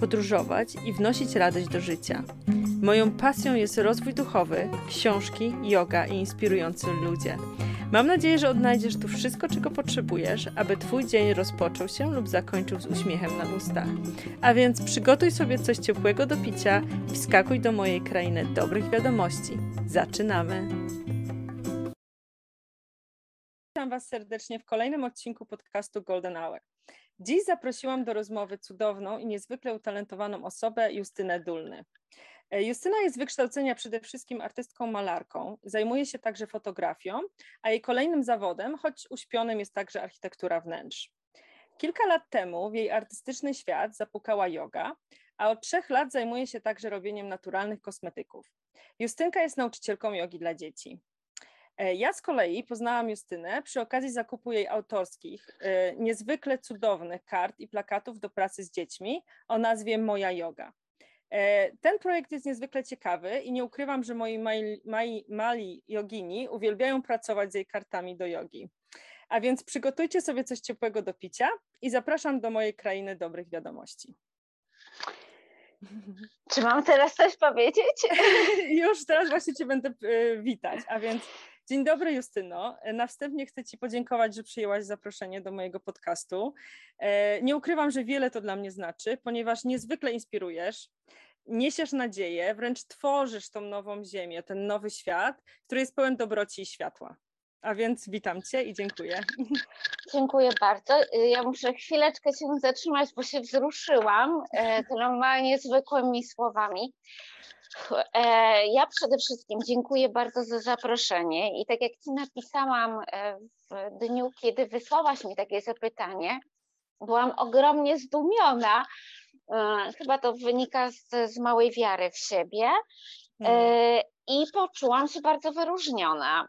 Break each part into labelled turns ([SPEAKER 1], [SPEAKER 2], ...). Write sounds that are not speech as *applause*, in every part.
[SPEAKER 1] podróżować i wnosić radość do życia. Moją pasją jest rozwój duchowy, książki, yoga i inspirujący ludzie. Mam nadzieję, że odnajdziesz tu wszystko, czego potrzebujesz, aby Twój dzień rozpoczął się lub zakończył z uśmiechem na ustach. A więc przygotuj sobie coś ciepłego do picia i wskakuj do mojej krainy dobrych wiadomości. Zaczynamy! Witam Was serdecznie w kolejnym odcinku podcastu Golden Hour. Dziś zaprosiłam do rozmowy cudowną i niezwykle utalentowaną osobę Justynę Dulny. E, Justyna jest z wykształcenia przede wszystkim artystką malarką, zajmuje się także fotografią, a jej kolejnym zawodem, choć uśpionym, jest także architektura wnętrz. Kilka lat temu w jej artystyczny świat zapukała yoga, a od trzech lat zajmuje się także robieniem naturalnych kosmetyków. Justynka jest nauczycielką jogi dla dzieci. E, ja z kolei poznałam Justynę przy okazji zakupu jej autorskich, e, niezwykle cudownych kart i plakatów do pracy z dziećmi o nazwie Moja Yoga. E, ten projekt jest niezwykle ciekawy i nie ukrywam, że moi mali, mali, mali jogini uwielbiają pracować z jej kartami do jogi. A więc przygotujcie sobie coś ciepłego do picia i zapraszam do mojej krainy dobrych wiadomości.
[SPEAKER 2] Czy mam teraz coś powiedzieć? *laughs*
[SPEAKER 1] Już teraz właśnie Cię będę witać, a więc Dzień dobry Justyno. Na wstępie chcę Ci podziękować, że przyjęłaś zaproszenie do mojego podcastu. E, nie ukrywam, że wiele to dla mnie znaczy, ponieważ niezwykle inspirujesz, niesiesz nadzieję, wręcz tworzysz tą nową ziemię, ten nowy świat, który jest pełen dobroci i światła. A więc witam Cię i dziękuję. *laughs*
[SPEAKER 2] Dziękuję bardzo. Ja muszę chwileczkę się zatrzymać, bo się wzruszyłam e, tyloma niezwykłymi słowami. E, ja przede wszystkim dziękuję bardzo za zaproszenie i tak jak Ci napisałam e, w dniu, kiedy wysłałaś mi takie zapytanie, byłam ogromnie zdumiona. E, chyba to wynika z, z małej wiary w siebie. Hmm. I poczułam się bardzo wyróżniona.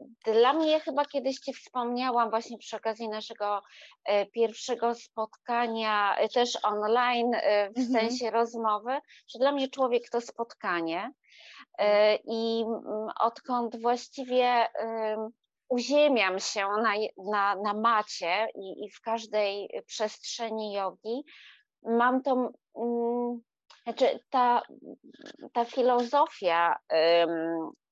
[SPEAKER 2] Mm, dla mnie chyba kiedyś Ci wspomniałam właśnie przy okazji naszego e, pierwszego spotkania, e, też online, e, w mhm. sensie rozmowy, że dla mnie człowiek to spotkanie. I odkąd właściwie uziemiam się na, na, na macie i, i w każdej przestrzeni jogi, mam tą, znaczy ta, ta filozofia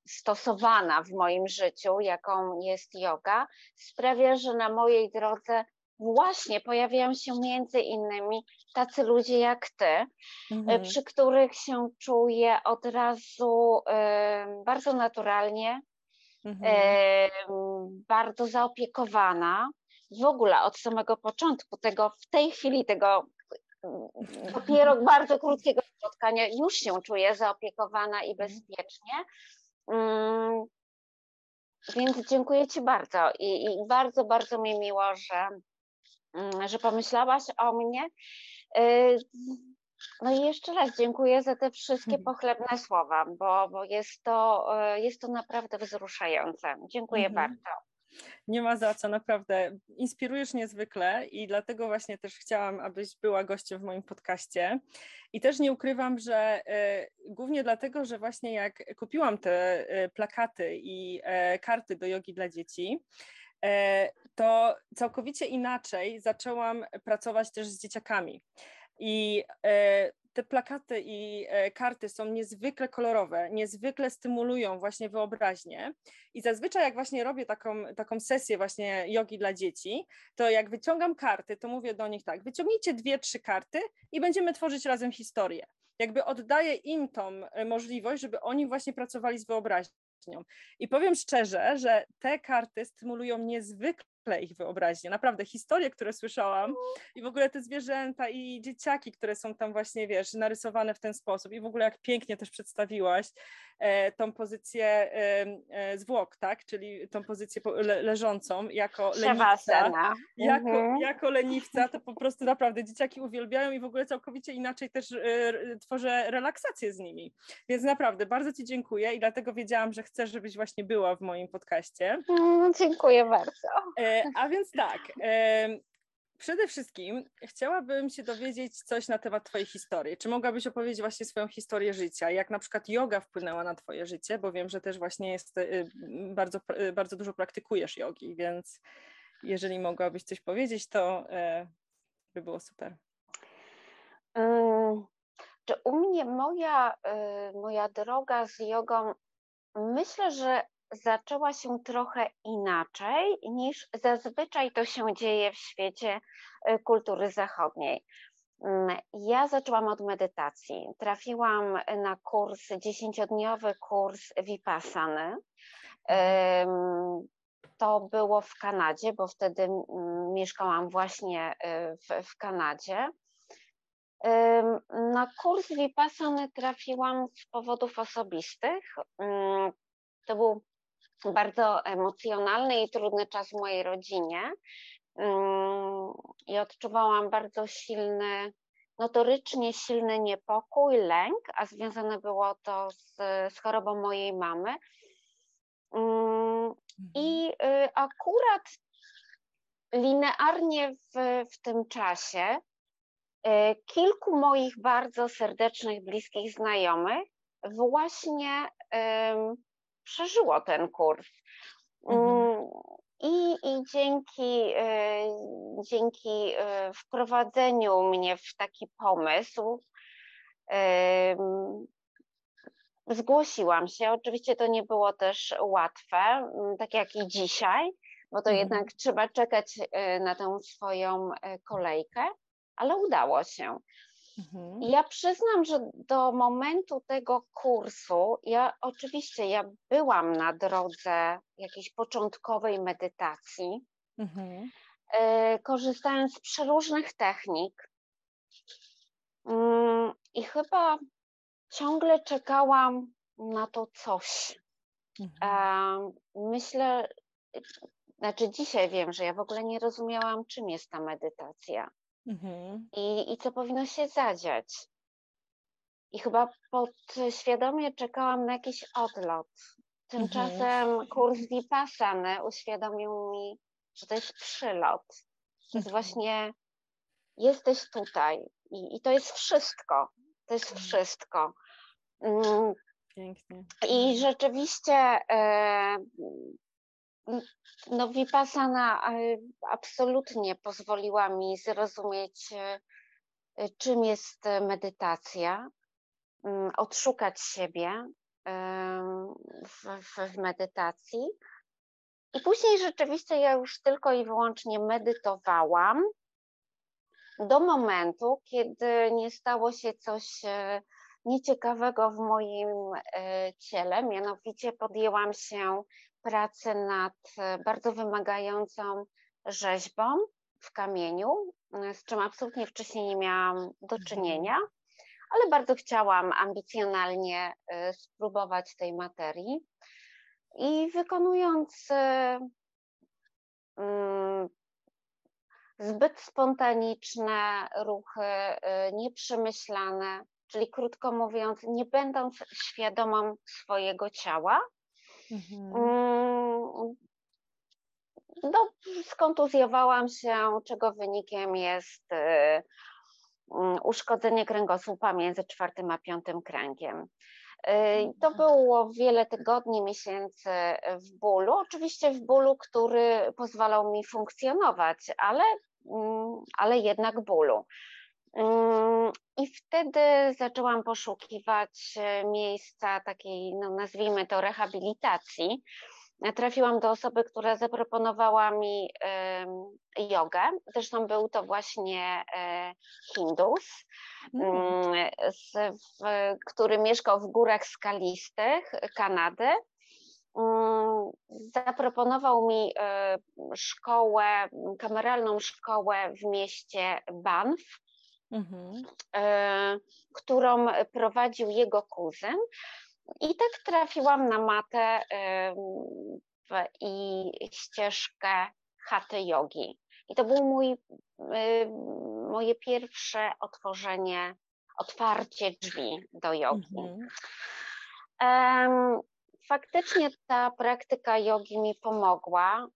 [SPEAKER 2] stosowana w moim życiu, jaką jest yoga, sprawia, że na mojej drodze właśnie pojawiają się między innymi tacy ludzie jak ty, mhm. przy których się czuję od razu y, bardzo naturalnie, mhm. y, bardzo zaopiekowana. W ogóle od samego początku tego, w tej chwili tego dopiero *laughs* bardzo krótkiego spotkania już się czuję zaopiekowana i mhm. bezpiecznie. Mm, więc dziękuję Ci bardzo i, i, bardzo, bardzo mi miło, że, mm, że pomyślałaś o mnie. Y, no i jeszcze raz dziękuję za te wszystkie mhm. pochlebne słowa, bo, bo jest, to, y, jest to naprawdę wzruszające. Dziękuję mhm. bardzo.
[SPEAKER 1] Nie ma za co, naprawdę. Inspirujesz niezwykle i dlatego właśnie też chciałam, abyś była gościem w moim podcaście. I też nie ukrywam, że y, głównie dlatego, że właśnie jak kupiłam te y, plakaty i y, karty do jogi dla dzieci, to całkowicie inaczej zaczęłam pracować też z dzieciakami. I te plakaty i e, karty są niezwykle kolorowe, niezwykle stymulują właśnie wyobraźnię i zazwyczaj jak właśnie robię taką, taką sesję właśnie jogi dla dzieci, to jak wyciągam karty, to mówię do nich tak, wyciągnijcie dwie, trzy karty i będziemy tworzyć razem historię. Jakby oddaję im tą e, możliwość, żeby oni właśnie pracowali z wyobraźnią. I powiem szczerze, że te karty stymulują niezwykle zapekle ich wyobraźnię. Naprawdę, historie, które słyszałam i w ogóle te zwierzęta i dzieciaki, które są tam właśnie, wiesz, narysowane w ten sposób i w ogóle jak pięknie też przedstawiłaś e, tą pozycję e, e, zwłok, tak, czyli tą pozycję le, leżącą jako leniwca, jako, mhm. jako leniwca, to po prostu naprawdę dzieciaki uwielbiają i w ogóle całkowicie inaczej też e, tworzę relaksację z nimi. Więc naprawdę bardzo Ci dziękuję i dlatego wiedziałam, że chcesz, żebyś właśnie była w moim podcaście.
[SPEAKER 2] Mm, dziękuję bardzo.
[SPEAKER 1] E, a więc tak, e, Przede wszystkim chciałabym się dowiedzieć coś na temat Twojej historii. Czy mogłabyś opowiedzieć właśnie swoją historię życia? Jak na przykład yoga wpłynęła na Twoje życie? Bo wiem, że też właśnie jest, y, bardzo, bardzo dużo praktykujesz jogi, więc jeżeli mogłabyś coś powiedzieć, to e, by było super.
[SPEAKER 2] Czy u mnie moja, moja droga z jogą, myślę, że zaczęła się trochę inaczej niż zazwyczaj to się dzieje w świecie y, kultury zachodniej. Mm, ja zaczęłam od medytacji. Trafiłam na kurs, dziesięciodniowy kurs Vipassany. To było w Kanadzie, bo wtedy mieszkałam właśnie y, w, w Kanadzie. Na kurs Vipassany trafiłam z powodów osobistych. Mm, to był bardzo emocjonalny i trudny czas w mojej rodzinie mm, i odczuwałam bardzo silny, notorycznie silny niepokój, lęk, a związane było to z, z chorobą mojej mamy. Mm, I mhm. y, akurat linearnie w, w tym czasie y, kilku moich bardzo serdecznych, bliskich znajomych właśnie przeżyło ten kurs. Mhm. Mm, I, I dzięki, e, dzięki e, wprowadzeniu mnie w taki pomysł, zgłosiłam się. Oczywiście to nie było też łatwe, mm, tak jak i dzisiaj, bo to mhm. jednak trzeba czekać e, na tę swoją kolejkę, ale udało się. Mhm. Ja przyznam, że do momentu tego kursu, ja oczywiście ja byłam na drodze jakiejś początkowej medytacji, mhm. y, korzystając z przeróżnych technik. Y, I chyba ciągle czekałam na to coś. Mhm. Y, myślę, znaczy dzisiaj wiem, że ja w ogóle nie rozumiałam, czym jest ta medytacja. Mhm. I, I co powinno się zadziać. I chyba podświadomie czekałam na jakiś odlot. Tymczasem mhm. kurs Vipassany uświadomił mi, że to jest przylot. To jest mhm. właśnie, jesteś tutaj i, i to jest wszystko. To jest mhm. wszystko. Mm. Pięknie. I rzeczywiście e, no Vipassana absolutnie pozwoliła mi zrozumieć, e, czym jest medytacja, mm, odszukać siebie w, w, medytacji. I później rzeczywiście ja już tylko i wyłącznie medytowałam do momentu, kiedy nie stało się coś e, nieciekawego w moim e, ciele, mianowicie podjęłam się pracę nad e, bardzo wymagającą rzeźbą w kamieniu, e, z czym absolutnie wcześniej nie miałam do mhm. czynienia, ale bardzo chciałam ambicjonalnie e, spróbować tej materii. I wykonując mm, zbyt spontaniczne ruchy, nieprzemyślane, czyli krótko mówiąc, nie będąc świadomą swojego ciała, Mhm. Mm, no, skontuzjowałam się, czego wynikiem jest y, mm, uszkodzenie kręgosłupa między czwartym a piątym kręgiem. Y, to mhm. było wiele tygodni, miesięcy w bólu, oczywiście w bólu, który pozwalał mi funkcjonować, ale, mm, ale jednak bólu. I wtedy zaczęłam poszukiwać e, miejsca takiej, no nazwijmy to, rehabilitacji. Trafiłam do osoby, która zaproponowała mi jogę. Zresztą był to właśnie e, Hindus, mm. który mieszkał w górach skalistych Kanady. mm, zaproponował mi e, szkołę, kameralną szkołę w mieście Banff, mhm. E, którą prowadził jego kuzyn. I tak trafiłam na matę i ścieżkę chaty jogi. I to był mój, moje pierwsze otworzenie, otwarcie drzwi do jogi. Mhm. Faktycznie ta praktyka jogi mi pomogła.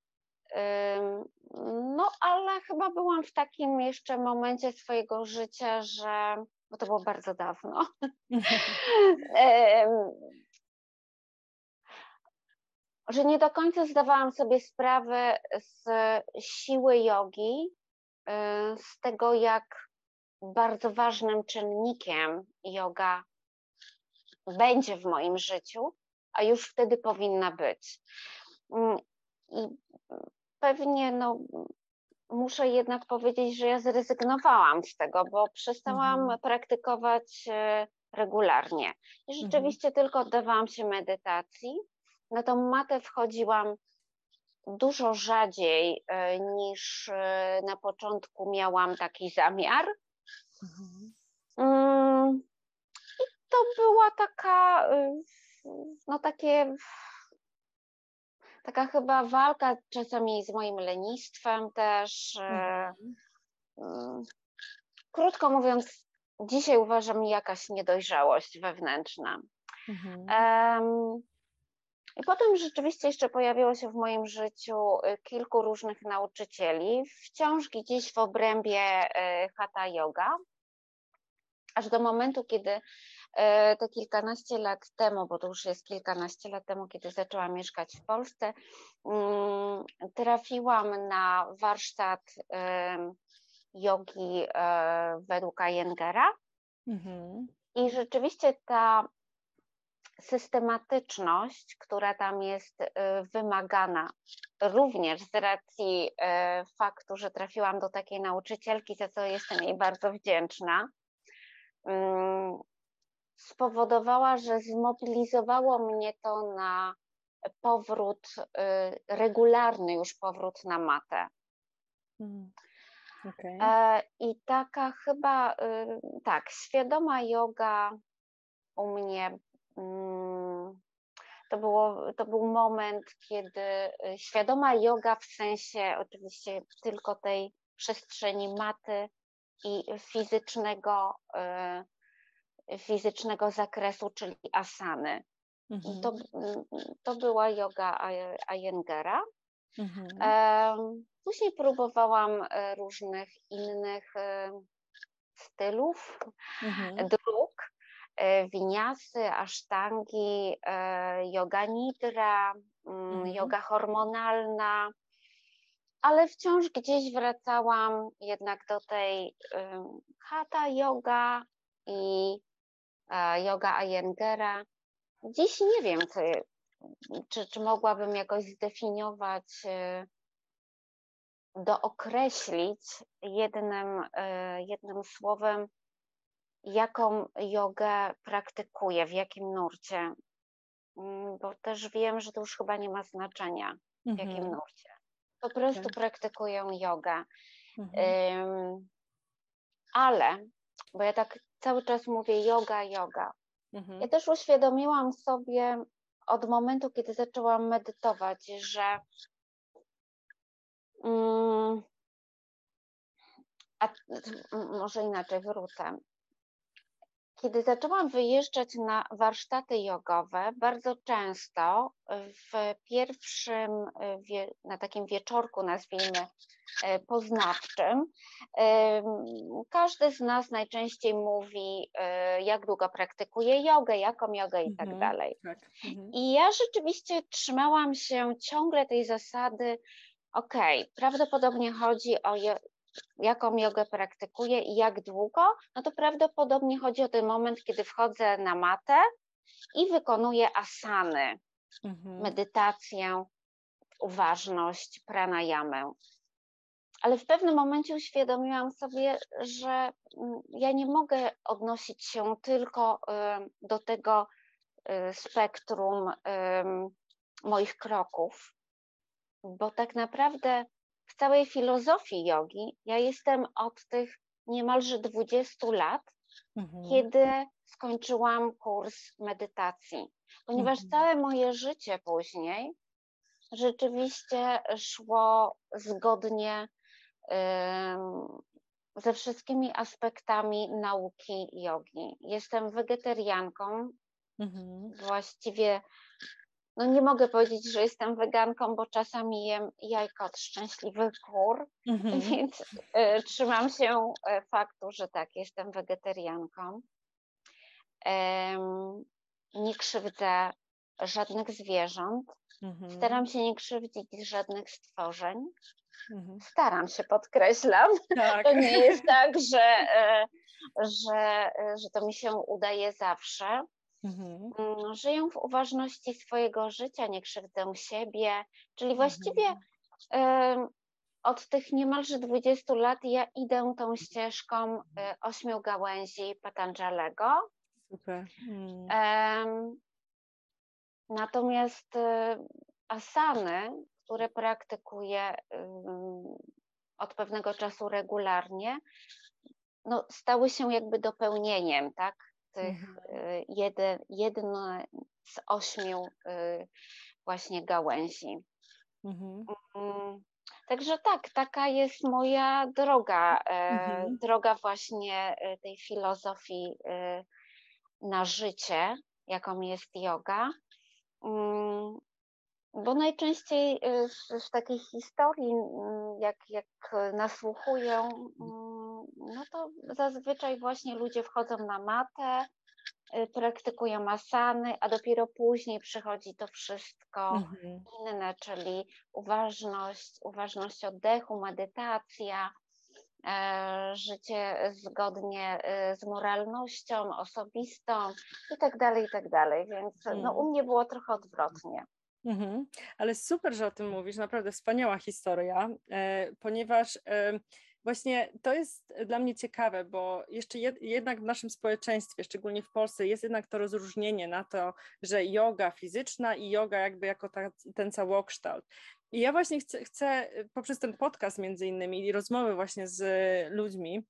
[SPEAKER 2] No, ale chyba byłam w takim jeszcze momencie swojego życia, że bo to było bardzo dawno. *laughs* że nie do końca zdawałam sobie sprawę z siły jogi, y, z tego, jak bardzo ważnym czynnikiem yoga będzie w moim życiu, a już wtedy powinna być. Mm, I pewnie no, muszę jednak powiedzieć, że ja zrezygnowałam z tego, bo przestałam mhm. praktykować e, regularnie. I mhm. rzeczywiście mhm. tylko oddawałam się medytacji. Na tą matę wchodziłam dużo rzadziej e, niż e, na początku miałam taki zamiar. Mhm. Mm, I to była taka, no takie taka chyba walka czasami z moim lenistwem też. E, mhm. Mm, krótko mówiąc, dzisiaj uważam jakaś niedojrzałość wewnętrzna. Mhm. Um, i potem rzeczywiście jeszcze pojawiło się w moim życiu y, kilku różnych nauczycieli, wciąż gdzieś w obrębie y, hatha yoga, aż do momentu, kiedy te kilkanaście lat temu, bo to już jest kilkanaście lat temu, kiedy zaczęłam mieszkać w Polsce, mm, trafiłam na warsztat jogi e, według Iyengera. Mhm. I rzeczywiście ta systematyczność, która tam jest e, wymagana, również z racji faktu, że trafiłam do takiej nauczycielki, za co jestem jej bardzo wdzięczna, mm, spowodowała, że zmobilizowało mnie to na powrót, y, regularny już powrót na matę. Hmm. Okay. E, I taka chyba, y, tak, świadoma yoga u mnie mm, to, było, to był moment, kiedy y, świadoma yoga w sensie oczywiście tylko tej przestrzeni maty i fizycznego fizycznego zakresu, czyli asany. Mhm. To, to była yoga Ayengera. Mhm. Później próbowałam e, różnych innych e, stylów, mhm. dróg, e, winiasy, asztangi, yoga nidra, mm, mhm. yoga hormonalna, ale wciąż gdzieś wracałam jednak do tej hatha yoga i yoga Iyengera. Dziś nie wiem, czy, czy, czy mogłabym jakoś zdefiniować, y, dookreślić jednym, y, jednym słowem, jaką jogę praktykuję, w jakim nurcie. Mm, bo też wiem, że to już chyba nie ma znaczenia, w mhm. jakim nurcie. Po prostu tak. praktykuję jogę. Mhm. ale, bo ja tak cały czas mówię yoga, yoga. Mhm. Ja też uświadomiłam sobie od momentu, kiedy zaczęłam medytować, że mm, a, może inaczej wrócę. Kiedy zaczęłam wyjeżdżać na warsztaty jogowe, bardzo często w pierwszym, na takim wieczorku, nazwijmy e, poznawczym, każdy z nas najczęściej mówi, e, jak długo praktykuje jogę, jaką jogę i tak mhm, dalej. Tak. Mhm. I ja rzeczywiście trzymałam się ciągle tej zasady, okay, prawdopodobnie chodzi o jaką jogę praktykuję i jak długo, no to prawdopodobnie chodzi o ten moment, kiedy wchodzę na matę i wykonuję asany, mhm. medytację, uważność, pranayamę. Ale w pewnym momencie uświadomiłam sobie, że mm, ja nie mogę odnosić się tylko do tego y, spektrum moich kroków, bo tak naprawdę w całej filozofii jogi ja jestem od tych niemalże 20 lat, mhm. kiedy skończyłam kurs medytacji, ponieważ mhm. całe moje życie później rzeczywiście szło zgodnie ze wszystkimi aspektami nauki jogi. Jestem wegetarianką, mhm. właściwie no nie mogę powiedzieć, że jestem weganką, bo czasami jem jajko od szczęśliwych kur, mhm. *laughs* więc y, trzymam się e, faktu, że tak, jestem wegetarianką. nie krzywdzę żadnych zwierząt, mhm. staram się nie krzywdzić żadnych stworzeń. Mhm. Staram się, podkreślam. Tak. To nie jest tak, że, e, że, że to mi się udaje zawsze. Mhm. Mm, żyją w uważności swojego życia, nie krzywdzą siebie, czyli właściwie mhm. y, od tych niemalże 20 lat ja idę tą ścieżką y, ośmiu gałęzi Patanjalego. Super. Y, natomiast asany, które praktykuję od pewnego czasu regularnie, no, stały się jakby dopełnieniem, tak? Tych mhm. Y, jeden, jedno z ośmiu y, właśnie gałęzi. Mhm. Mm, także tak, taka jest moja droga, e, mhm. droga właśnie e, tej filozofii e, na życie, jaką jest yoga. Mm, bo najczęściej w, w takiej historii, mm, jak, jak nasłuchują, no to zazwyczaj właśnie ludzie wchodzą na matę, y, praktykują asany, a dopiero później przychodzi to wszystko mhm. inne, czyli uważność, uważność oddechu, medytacja, e, życie zgodnie y, z moralnością osobistą i tak dalej, i tak dalej. Więc no, mhm. u mnie było trochę odwrotnie.
[SPEAKER 1] Mhm. Ale super, że o tym mówisz, naprawdę wspaniała historia, e, ponieważ Właśnie to jest dla mnie ciekawe, bo jeszcze jed, jednak w naszym społeczeństwie, szczególnie w Polsce, jest jednak to rozróżnienie na to, że yoga fizyczna i yoga jakby jako ta, ten całokształt. I ja właśnie chcę, chcę poprzez ten podcast między innymi i rozmowy właśnie z ludźmi,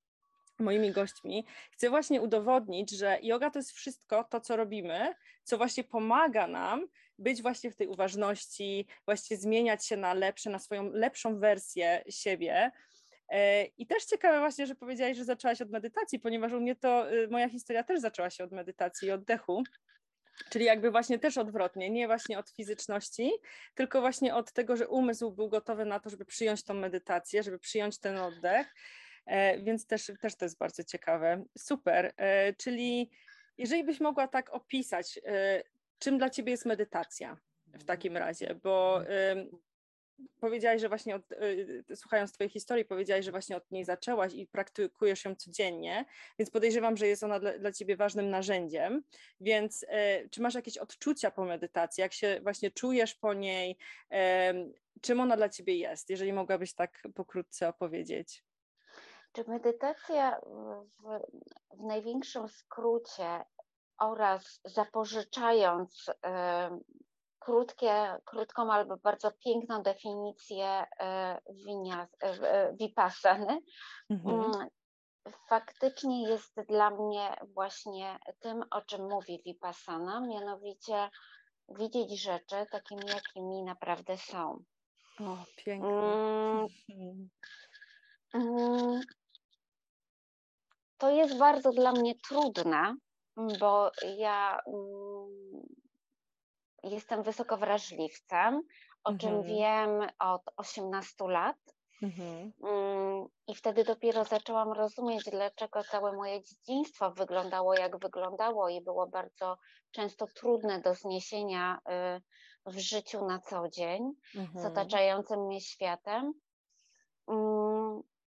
[SPEAKER 1] moimi gośćmi, chcę właśnie udowodnić, że yoga to jest wszystko to, co robimy, co właśnie pomaga nam być właśnie w tej uważności, właśnie zmieniać się na lepsze, na swoją lepszą wersję siebie, E, I też ciekawe właśnie, że powiedziałaś, że zaczęłaś od medytacji, ponieważ u mnie to y, moja historia też zaczęła się od medytacji i oddechu. Czyli jakby właśnie też odwrotnie, nie właśnie od fizyczności, tylko właśnie od tego, że umysł był gotowy na to, żeby przyjąć tą medytację, żeby przyjąć ten oddech, e, więc też, też to jest bardzo ciekawe. Super, e, czyli jeżeli byś mogła tak opisać, czym dla Ciebie jest medytacja w takim razie, bo powiedziałaś, że właśnie od, y, słuchając Twojej historii, powiedziałaś, że właśnie od niej zaczęłaś i praktykujesz ją codziennie, więc podejrzewam, że jest ona dla, dla Ciebie ważnym narzędziem. Więc e, czy masz jakieś odczucia po medytacji? Jak się właśnie czujesz po niej? E, czym ona dla Ciebie jest? Jeżeli mogłabyś tak pokrótce opowiedzieć.
[SPEAKER 2] Czy medytacja w, w największym skrócie oraz zapożyczając krótkie, krótką albo bardzo piękną definicję e, e, vipassany. Mhm. Mm, faktycznie jest dla mnie właśnie tym, o czym mówi vipassana, mianowicie widzieć rzeczy takimi, jakimi naprawdę są.
[SPEAKER 1] O, pięknie. Mm, *laughs*
[SPEAKER 2] mm, to jest bardzo dla mnie trudne, bo ja jestem wysoko wrażliwcem, o czym mhm. wiem od 18 lat. Mhm. Mm, I wtedy dopiero zaczęłam rozumieć, dlaczego całe moje dzieciństwo wyglądało jak wyglądało i było bardzo często trudne do zniesienia y, w życiu na co dzień z otaczającym mnie światem.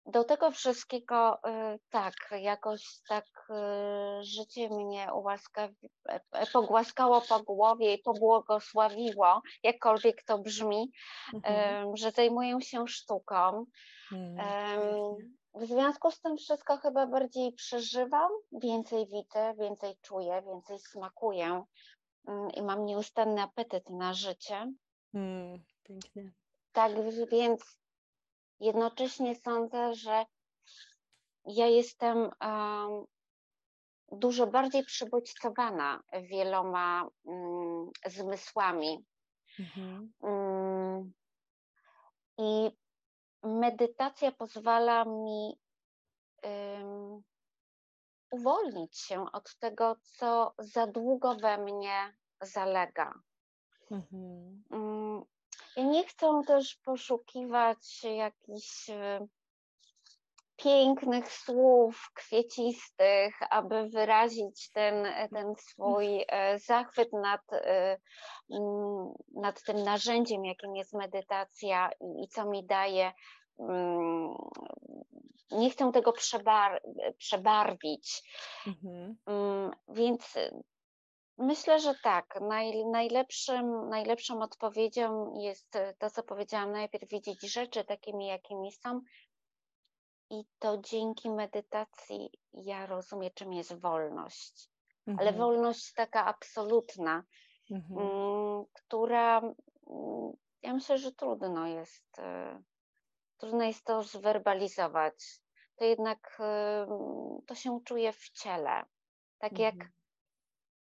[SPEAKER 2] Do tego wszystkiego y, tak, jakoś tak y, życie mnie ułaskawi, e, e, pogłaskało po głowie i pobłogosławiło, jakkolwiek to brzmi, mhm. że zajmuję się sztuką. Mhm. W związku z tym wszystko chyba bardziej przeżywam, więcej widzę, więcej czuję, więcej smakuję mm, i mam nieustanny apetyt na życie.
[SPEAKER 1] Mm, pięknie.
[SPEAKER 2] Tak więc jednocześnie sądzę, że ja jestem um, dużo bardziej przybodźcowana wieloma um, zmysłami. Mhm. Um, I medytacja pozwala mi uwolnić się od tego, co za długo we mnie zalega. Mhm. Mm, nie chcę też poszukiwać jakichś y, pięknych słów kwiecistych, aby wyrazić ten, ten swój e, zachwyt nad, e, mm, nad tym narzędziem, jakim jest medytacja i, co mi daje. Mm, nie chcę tego przebar przebarwić. Mhm. Więc Myślę, że tak. Naj, najlepszym, najlepszą odpowiedzią jest to, co powiedziałam najpierw, widzieć rzeczy takimi, jakimi są. I to dzięki medytacji ja rozumiem, czym jest wolność. Mhm. Ale wolność taka absolutna, mhm. mm, która mm, ja myślę, że trudno jest, y, trudno jest to zwerbalizować. To jednak y, to się czuje w ciele. Tak mhm. jak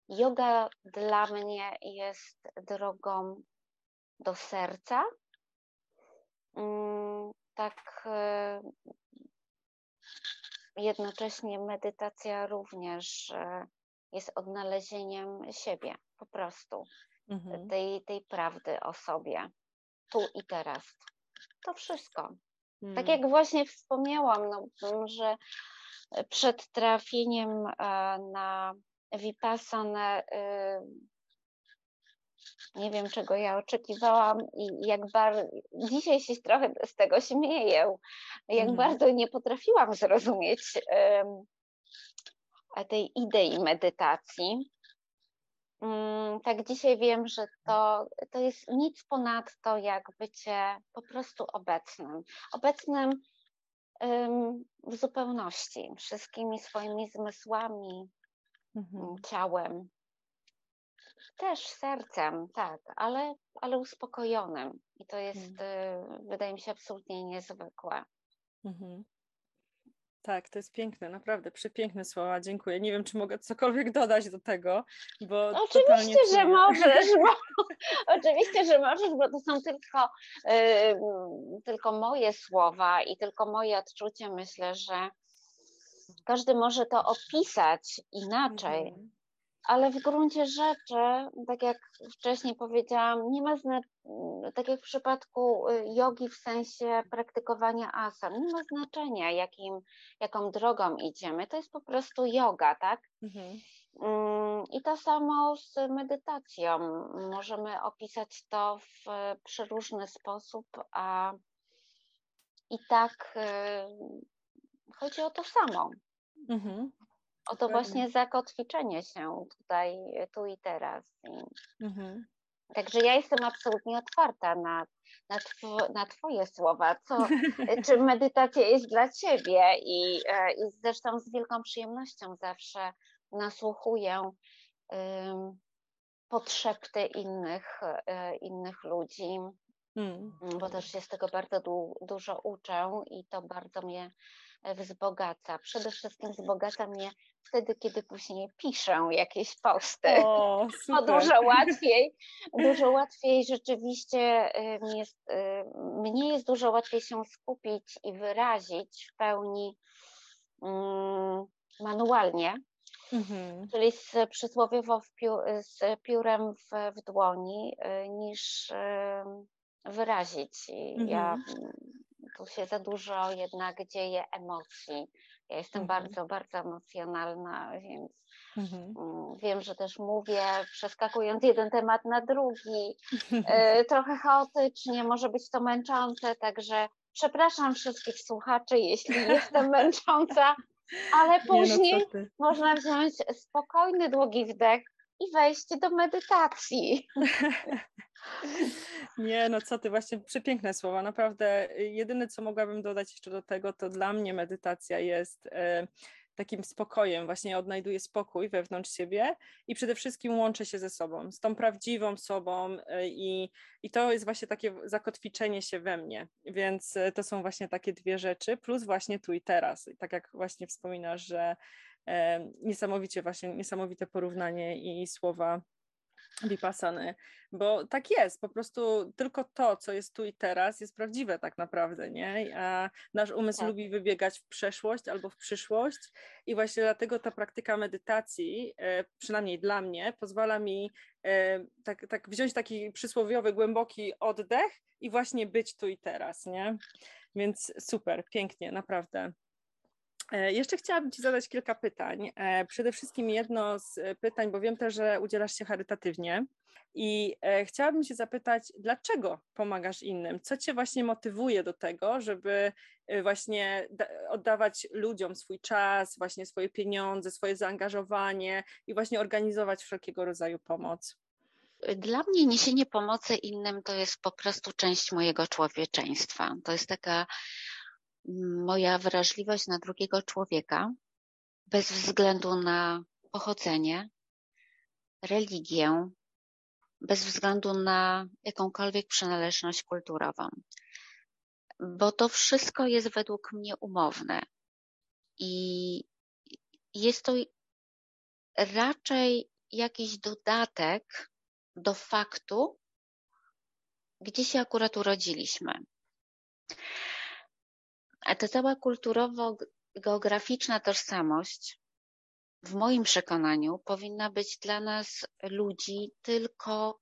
[SPEAKER 2] Yoga dla mnie jest drogą do serca. Mm, tak e, jednocześnie medytacja również e, jest odnalezieniem siebie, po prostu mhm. tej, tej prawdy o sobie, tu i teraz. To wszystko. Tak mhm. jak właśnie wspomniałam, no, że przed trafieniem e, na Vipassana, nie wiem czego ja oczekiwałam i jak bardzo, dzisiaj się trochę z tego śmieję, jak mhm. bardzo nie potrafiłam zrozumieć tej idei medytacji. Mm, tak dzisiaj wiem, że to, to jest nic ponadto jak bycie po prostu obecnym. Obecnym w zupełności, wszystkimi swoimi zmysłami, mhm. ciałem, też sercem, tak, ale, ale uspokojonym. I to jest, mhm. wydaje mi się, absolutnie niezwykłe. Mhm.
[SPEAKER 1] Tak, to jest piękne, naprawdę, przepiękne słowa, dziękuję. Nie wiem, czy mogę cokolwiek dodać do tego, bo
[SPEAKER 2] Oczywiście, że możesz, bo, *laughs* oczywiście, że możesz, bo to są tylko, tylko moje słowa i tylko moje odczucie. Myślę, że każdy może to opisać inaczej, mhm. ale w gruncie rzeczy, tak jak wcześniej powiedziałam, nie ma znaczenia, tak jak w przypadku y, jogi w sensie praktykowania asan, nie ma znaczenia, jakim, jaką drogą idziemy. To jest po prostu yoga, tak? Mhm. Mm, I to samo z medytacją. Możemy opisać to w przeróżny sposób, a i tak y, chodzi o to samo. Mhm. O to właśnie zakotwiczenie się tutaj, tu i teraz. Mhm. Także ja jestem absolutnie otwarta na, na, two, na Twoje słowa, co, *laughs* czy medytacja jest dla Ciebie i, e, i zresztą z wielką przyjemnością zawsze nasłuchuję um, potrzeby innych, e, innych ludzi, hmm. bo też się z tego bardzo du, dużo uczę i to bardzo mnie wzbogaca. Przede wszystkim wzbogaca mnie wtedy, kiedy później piszę jakieś posty. O. O dużo łatwiej, *laughs* dużo łatwiej rzeczywiście jest, mnie jest dużo łatwiej się skupić i wyrazić w pełni um, manualnie, mhm. czyli z, przysłowiowo piu, z piórem w, w dłoni, y, niż wyrazić. Mhm. Ja tu się za dużo jednak dzieje emocji. Ja jestem mhm. bardzo, bardzo emocjonalna, więc mhm. Mm, wiem, że też mówię, przeskakując jeden temat na drugi, *laughs* e, trochę chaotycznie, może być to męczące, także przepraszam wszystkich słuchaczy, jeśli *laughs* jestem męcząca, ale no, później no, można wziąć spokojny, długi wdech i wejść do medytacji. *laughs*
[SPEAKER 1] Nie, no co ty, właśnie przepiękne słowa. Naprawdę, y, jedyne co mogłabym dodać jeszcze do tego, to dla mnie medytacja jest e, takim spokojem, właśnie odnajduję spokój wewnątrz siebie i przede wszystkim łączę się ze sobą, z tą prawdziwą sobą e, i, i to jest właśnie takie zakotwiczenie się we mnie, więc to są właśnie takie dwie rzeczy, plus właśnie tu i teraz, I tak jak właśnie wspominasz, że e, niesamowicie właśnie, niesamowite porównanie i słowa Vipassany, bo tak jest, po prostu tylko to, co jest tu i teraz, jest prawdziwe tak naprawdę, nie? A nasz umysł tak. lubi wybiegać w przeszłość albo w przyszłość i właśnie dlatego ta praktyka medytacji, e, przynajmniej dla mnie, pozwala mi e, tak, tak wziąć taki przysłowiowy, głęboki oddech i właśnie być tu i teraz, nie? Więc super, pięknie, naprawdę. E, jeszcze chciałabym Ci zadać kilka pytań. E, przede wszystkim jedno z pytań, bo wiem też, że udzielasz się charytatywnie i e, chciałabym Cię zapytać, dlaczego pomagasz innym? Co Cię właśnie motywuje do tego, żeby właśnie oddawać ludziom swój czas, właśnie swoje pieniądze, swoje zaangażowanie i właśnie organizować wszelkiego rodzaju pomoc?
[SPEAKER 2] Dla mnie niesienie pomocy innym to jest po prostu część mojego człowieczeństwa. To jest taka moja wrażliwość na drugiego człowieka, bez względu na pochodzenie, religię, bez względu na jakąkolwiek przynależność kulturową. Bo to wszystko jest według mnie umowne. I jest to raczej jakiś dodatek do faktu, gdzie się akurat urodziliśmy. A ta cała kulturowo-geograficzna tożsamość, w moim przekonaniu, powinna być dla nas ludzi tylko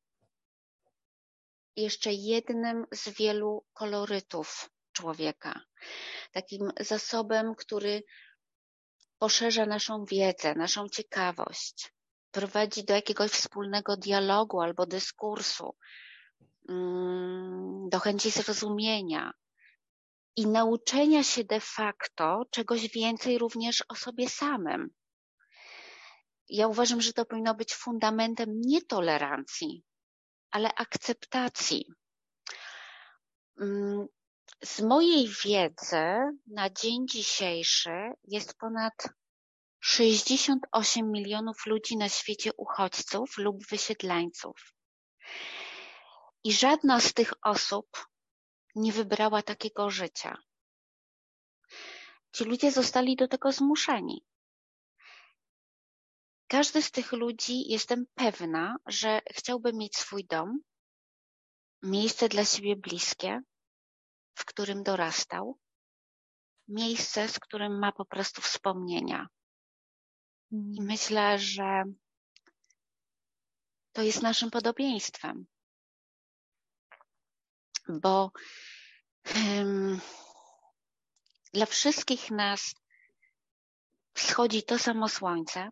[SPEAKER 2] jeszcze jednym z wielu kolorytów człowieka. Takim zasobem, który poszerza naszą wiedzę, naszą ciekawość, prowadzi do jakiegoś wspólnego dialogu albo dyskursu, mm, do chęci zrozumienia, i nauczenia się de facto czegoś więcej również o sobie samym. Ja uważam, że to powinno być fundamentem nie tolerancji, ale akceptacji. Mm, z mojej wiedzy na dzień dzisiejszy jest ponad 68 milionów ludzi na świecie uchodźców lub wysiedleńców. I żadna z tych osób nie wybrała takiego życia. Ci ludzie zostali do tego zmuszeni. Każdy z tych ludzi, jestem pewna, że chciałby mieć swój dom, miejsce dla siebie bliskie, w którym dorastał, miejsce, z którym ma po prostu wspomnienia. I mhm. myślę, że to jest naszym podobieństwem bo um, dla wszystkich nas wschodzi to samo słońce.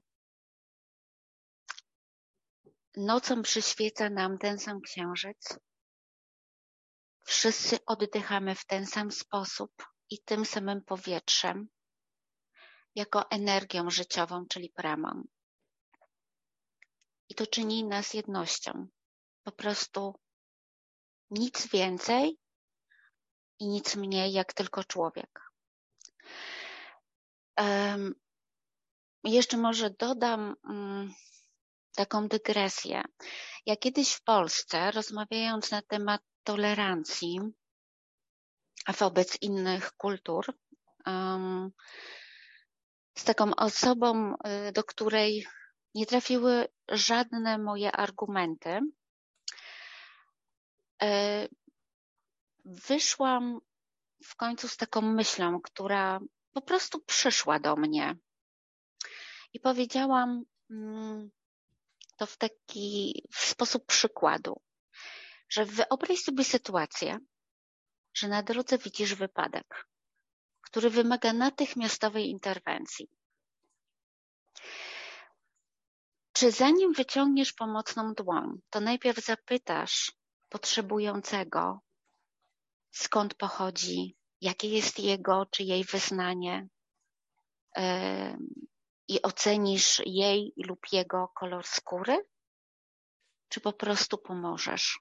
[SPEAKER 2] Nocą przyświeca nam ten sam księżyc. Wszyscy oddychamy w ten sam sposób i tym samym powietrzem, jako energią życiową, czyli pramą. I to czyni nas jednością. Po prostu nic więcej i nic mniej jak tylko człowiek. Jeszcze może dodam um, taką dygresję. Ja kiedyś w Polsce, rozmawiając na temat tolerancji wobec innych kultur, z taką osobą, y, do której nie trafiły żadne moje argumenty, wyszłam w końcu z taką myślą, która po prostu przyszła do mnie. I powiedziałam mm, to w taki w sposób przykładu, że wyobraź sobie sytuację, że na drodze widzisz wypadek, który wymaga natychmiastowej interwencji. Czy zanim wyciągniesz pomocną dłoń, to najpierw zapytasz, potrzebującego, skąd pochodzi, jakie jest jego czy jej wyznanie i ocenisz jej lub jego kolor skóry, czy po prostu pomożesz.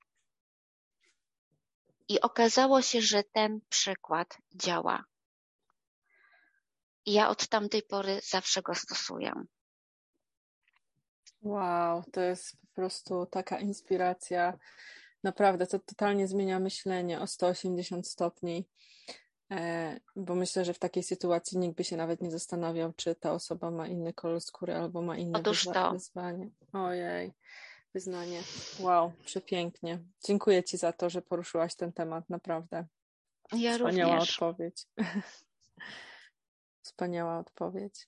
[SPEAKER 2] I okazało się, że ten przykład działa.
[SPEAKER 3] I ja od tamtej pory zawsze go stosuję.
[SPEAKER 1] Wow, to jest po prostu taka inspiracja. Naprawdę, to totalnie zmienia myślenie o 180 stopni, e, bo myślę, że w takiej sytuacji nikt by się nawet nie zastanawiał, czy ta osoba ma inny kolor skóry albo ma inne
[SPEAKER 3] Otóż to.
[SPEAKER 1] wyzwanie. Ojej, wyznanie. Wow, przepięknie. Dziękuję Ci za to, że poruszyłaś ten temat, naprawdę.
[SPEAKER 3] Ja
[SPEAKER 1] Wspaniała
[SPEAKER 3] również.
[SPEAKER 1] odpowiedź. *laughs* Wspaniała odpowiedź.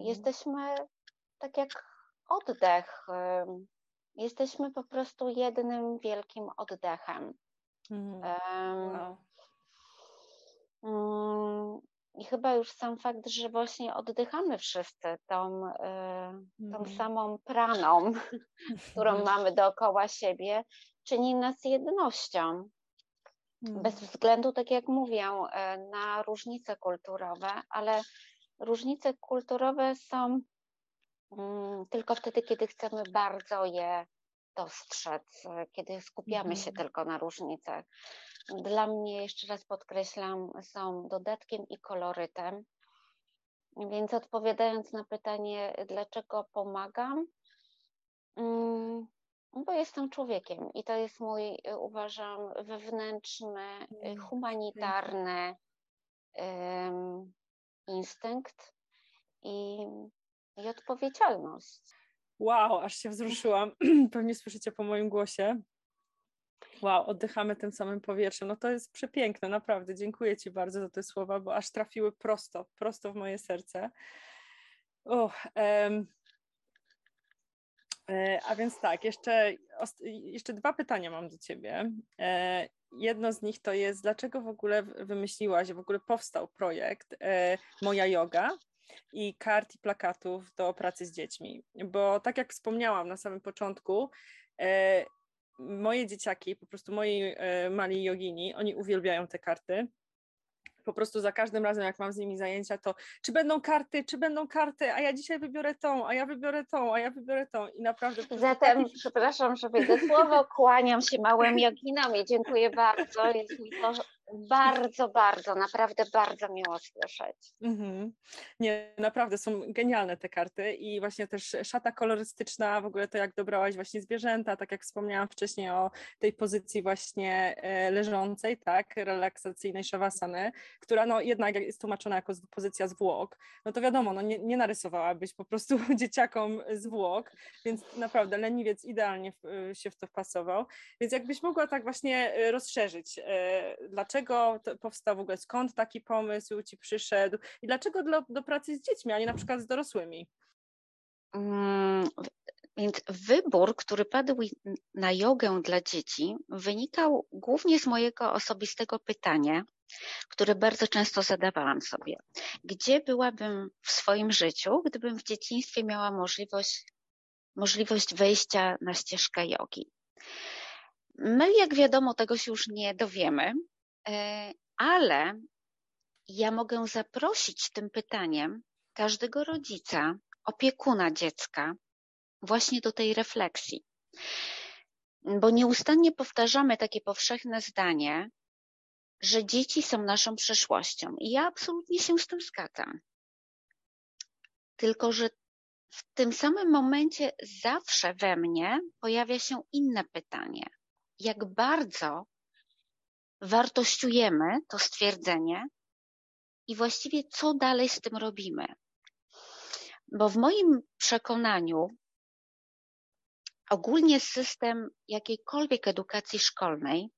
[SPEAKER 2] Jesteśmy tak jak oddech. Jesteśmy po prostu jednym wielkim oddechem.
[SPEAKER 1] Mhm.
[SPEAKER 2] Em,
[SPEAKER 1] Wow.
[SPEAKER 2] mm, I chyba już sam fakt, że właśnie oddychamy wszyscy tą, y, tą
[SPEAKER 1] Mhm.
[SPEAKER 2] samą praną, *laughs* którą
[SPEAKER 1] Mhm.
[SPEAKER 2] mamy dookoła siebie, czyni nas jednością. Bez względu, tak jak mówię, e, na różnice kulturowe, ale różnice kulturowe są mm, tylko wtedy, kiedy chcemy bardzo je dostrzec, kiedy skupiamy się
[SPEAKER 1] Mhm.
[SPEAKER 2] tylko na różnicach. Dla mnie, jeszcze raz podkreślam, są dodatkiem i kolorytem. Więc odpowiadając na pytanie, dlaczego pomagam, mm, bo jestem człowiekiem i to jest mój, uważam, wewnętrzny, y,
[SPEAKER 1] Mm,
[SPEAKER 2] humanitarny instynkt i, i odpowiedzialność.
[SPEAKER 1] Wow, aż się wzruszyłam. *clears throat* Pewnie słyszycie po moim głosie. Wow, oddychamy tym samym powietrzem. No to jest przepiękne, naprawdę. Dziękuję Ci bardzo za te słowa, bo aż trafiły prosto, prosto w moje serce. Uch, em, e, a więc tak, jeszcze, jeszcze dwa pytania mam do Ciebie. E, jedno z nich to jest, dlaczego w ogóle wymyśliłaś, w ogóle powstał projekt e, Moja Yoga i kart i plakatów do pracy z dziećmi? Bo tak jak wspomniałam na samym początku, e, moje dzieciaki, po prostu moi e, mali jogini, oni uwielbiają te karty. Po prostu za każdym razem, jak mam z nimi zajęcia, to czy będą karty, czy będą karty, a ja dzisiaj wybiorę tą, a ja wybiorę tą, a ja wybiorę tą. I naprawdę.
[SPEAKER 2] Zatem,
[SPEAKER 1] taki-
[SPEAKER 2] przepraszam, że wejdę w słowo, kłaniam się małym joginom i dziękuję bardzo. Jest mi to bardzo, bardzo, naprawdę bardzo miło słyszeć.
[SPEAKER 1] Mhm. Nie, naprawdę są genialne te karty i właśnie też szata kolorystyczna, w ogóle to jak dobrałaś właśnie zwierzęta, tak jak wspomniałam wcześniej o tej pozycji właśnie e, leżącej, tak, relaksacyjnej szawasany, która no jednak jest tłumaczona jako pozycja zwłok, no to wiadomo, no nie, nie narysowałabyś po prostu *laughs* dzieciakom zwłok, więc naprawdę leniwiec idealnie w, się w to wpasował, więc jakbyś mogła tak właśnie e, rozszerzyć, e, dlaczego powstał w ogóle, skąd taki pomysł Ci przyszedł i dlaczego do, do pracy z dziećmi, a nie na przykład z dorosłymi?
[SPEAKER 3] Mm, Więc wybór, który padł na jogę dla dzieci, wynikał głównie z mojego osobistego pytania, które bardzo często zadawałam sobie. Gdzie byłabym w swoim życiu, gdybym w dzieciństwie miała możliwość, możliwość wejścia na ścieżkę jogi? My, jak wiadomo, tego się już nie dowiemy, ale ja mogę zaprosić tym pytaniem każdego rodzica, opiekuna dziecka, właśnie do tej refleksji. Bo nieustannie powtarzamy takie powszechne zdanie, że dzieci są naszą przyszłością. I ja absolutnie się z tym zgadzam. Tylko, że w tym samym momencie zawsze we mnie pojawia się inne pytanie. Jak bardzo wartościujemy to stwierdzenie i właściwie co dalej z tym robimy? Bo w moim przekonaniu ogólnie system jakiejkolwiek edukacji szkolnej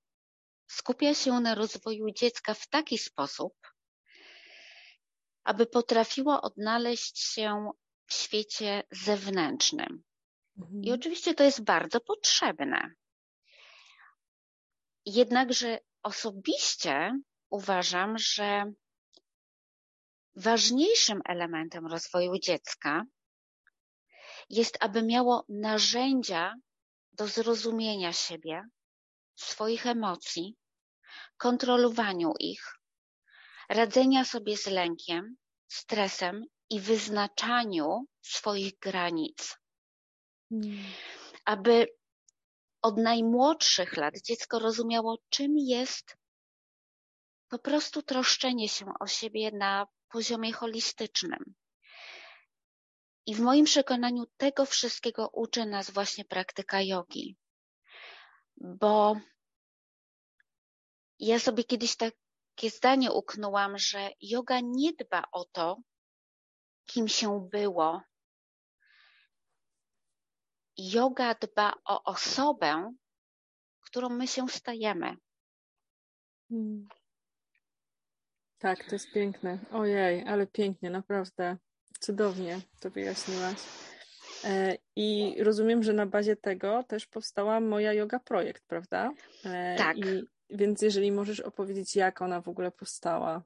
[SPEAKER 3] skupia się na rozwoju dziecka w taki sposób, aby potrafiło odnaleźć się w świecie zewnętrznym. I oczywiście to jest bardzo potrzebne. Jednakże osobiście uważam, że ważniejszym elementem rozwoju dziecka jest, aby miało narzędzia do zrozumienia siebie, swoich emocji, kontrolowaniu ich, radzenia sobie z lękiem, stresem i wyznaczaniu swoich granic.
[SPEAKER 1] Mm.
[SPEAKER 3] Aby od najmłodszych lat dziecko rozumiało, czym jest po prostu troszczenie się o siebie na
[SPEAKER 2] poziomie holistycznym. I w moim przekonaniu tego wszystkiego uczy nas właśnie praktyka jogi. Bo ja sobie kiedyś takie zdanie uknęłam, że yoga nie dba o to, kim się było. Yoga dba o osobę, którą my się stajemy. Hmm.
[SPEAKER 1] Tak, to jest piękne. Ojej, ale pięknie, naprawdę. Cudownie to wyjaśniłaś. E, I rozumiem, że na bazie tego też powstała moja yoga projekt, prawda?
[SPEAKER 2] E, tak.
[SPEAKER 1] I, więc jeżeli możesz opowiedzieć, jak ona w ogóle powstała.